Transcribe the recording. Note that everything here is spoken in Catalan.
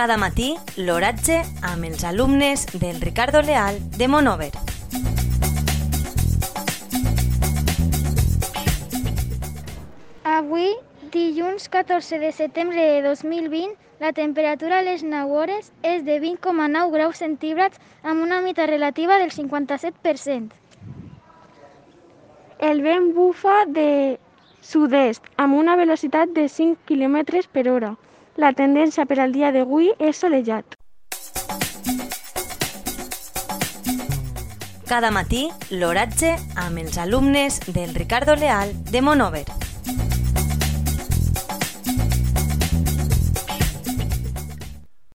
Cada matí, l'oratge amb els alumnes del Ricardo Leal de Monover. Avui, dilluns 14 de setembre de 2020, la temperatura a les 9 hores és de 20,9 graus centígrads amb una humitat relativa del 57%. El vent bufa de sud-est amb una velocitat de 5 km per hora. La tendència per al dia d'avui és solellat. Cada matí, l'oratge amb els alumnes del Ricardo Leal de Monover.